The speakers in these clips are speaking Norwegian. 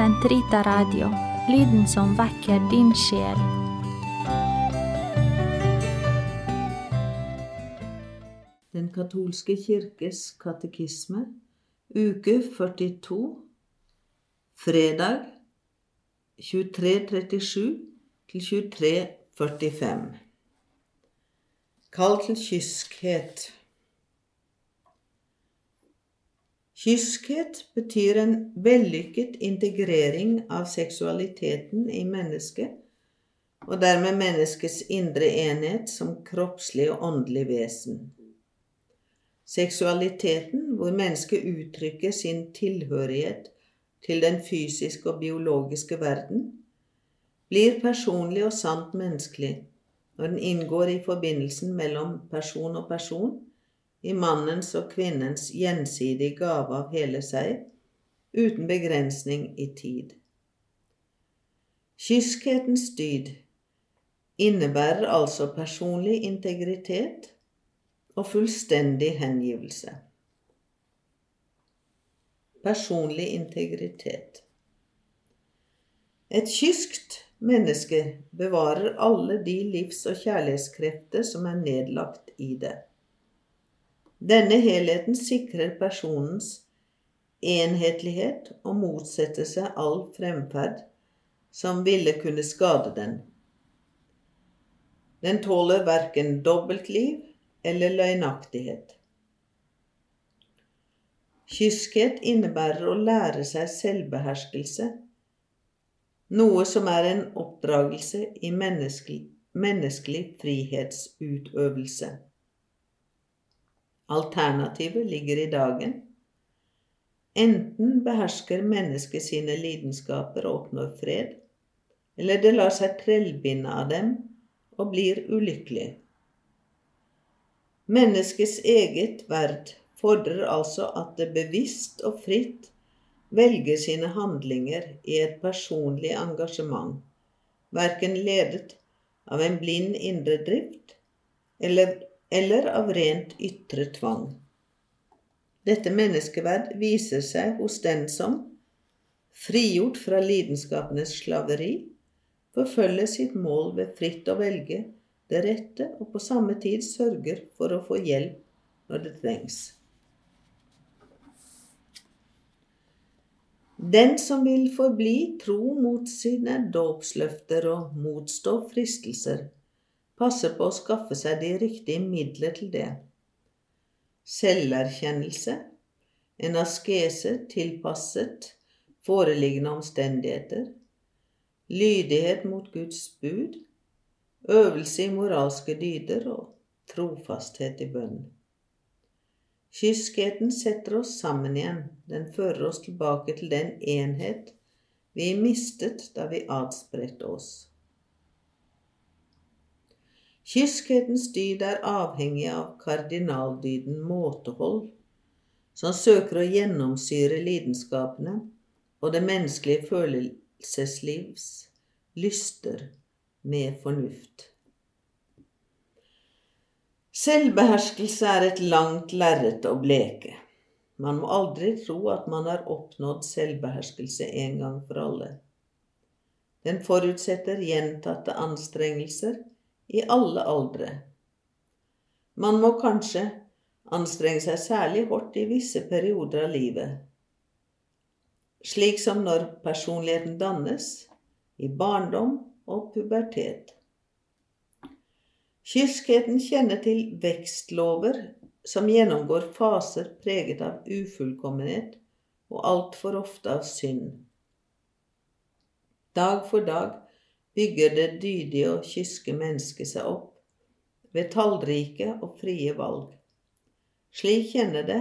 Sentrita Radio, lyden som vekker din sjel. Den katolske kirkes katekisme, uke 42, fredag 2337 til 2345. Kall til kyskhet. Kyskhet betyr en vellykket integrering av seksualiteten i mennesket, og dermed menneskets indre enhet som kroppslig og åndelig vesen. Seksualiteten, hvor mennesket uttrykker sin tilhørighet til den fysiske og biologiske verden, blir personlig og sant menneskelig når den inngår i forbindelsen mellom person og person, i mannens og kvinnens gjensidige gave av hele seg, uten begrensning i tid. Kyskhetens dyd innebærer altså personlig integritet og fullstendig hengivelse. Personlig integritet. Et kyskt menneske bevarer alle de livs- og kjærlighetskrefter som er nedlagt i det. Denne helheten sikrer personens enhetlighet og motsetter seg all fremferd som ville kunne skade den. Den tåler verken dobbeltliv eller løgnaktighet. Kyskhet innebærer å lære seg selvbeherskelse, noe som er en oppdragelse i menneskelig, menneskelig frihetsutøvelse. Alternativet ligger i dagen. Enten behersker mennesket sine lidenskaper og oppnår fred, eller det lar seg trellbinde av dem og blir ulykkelig. Menneskets eget verd fordrer altså at det bevisst og fritt velger sine handlinger i et personlig engasjement, verken ledet av en blind indre drift eller eller av rent ytre tvang. Dette menneskeverd viser seg hos den som, frigjort fra lidenskapenes slaveri, forfølger sitt mål ved fritt å velge det rette og på samme tid sørger for å få hjelp når det trengs. Den som vil forbli tro mot sine dåpsløfter og motstå fristelser, passe på å skaffe seg de riktige midler til det. Selverkjennelse, en askese tilpasset foreliggende omstendigheter, lydighet mot Guds bud, øvelse i moralske dyder og trofasthet i bønn. Kyskheten setter oss sammen igjen, den fører oss tilbake til den enhet vi mistet da vi adspredte oss. Kyskhetens dyd er avhengig av kardinaldyden måtehold, som søker å gjennomsyre lidenskapene og det menneskelige følelseslivs lyster med fornuft. Selvbeherskelse er et langt lerret å bleke. Man må aldri tro at man har oppnådd selvbeherskelse en gang for alle. Den forutsetter gjentatte anstrengelser i alle aldre. Man må kanskje anstrenge seg særlig hardt i visse perioder av livet, slik som når personligheten dannes, i barndom og pubertet. Kyskheten kjenner til vekstlover som gjennomgår faser preget av ufullkommenhet og altfor ofte av synd. Dag for dag bygger det dydige og kyske mennesket seg opp ved tallrike og frie valg. Slik kjenner det,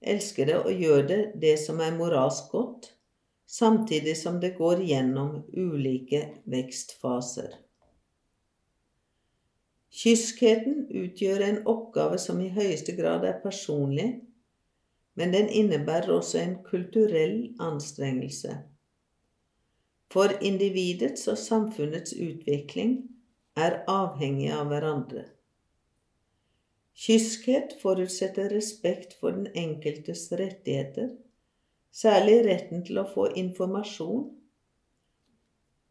elsker det og gjør det det som er moralsk godt, samtidig som det går gjennom ulike vekstfaser. Kyskheten utgjør en oppgave som i høyeste grad er personlig, men den innebærer også en kulturell anstrengelse. For individets og samfunnets utvikling er avhengig av hverandre. Kyskhet forutsetter respekt for den enkeltes rettigheter, særlig retten til å få informasjon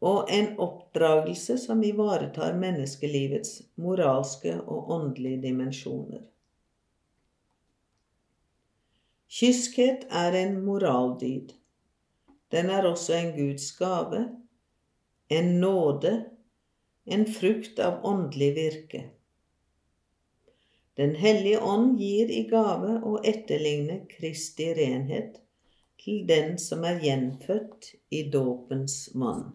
og en oppdragelse som ivaretar menneskelivets moralske og åndelige dimensjoner. Kyskhet er en moraldyd. Den er også en Guds gave, en nåde, en frukt av åndelig virke. Den hellige ånd gir i gave å etterligne Kristi renhet til den som er gjenfødt i dåpens mann.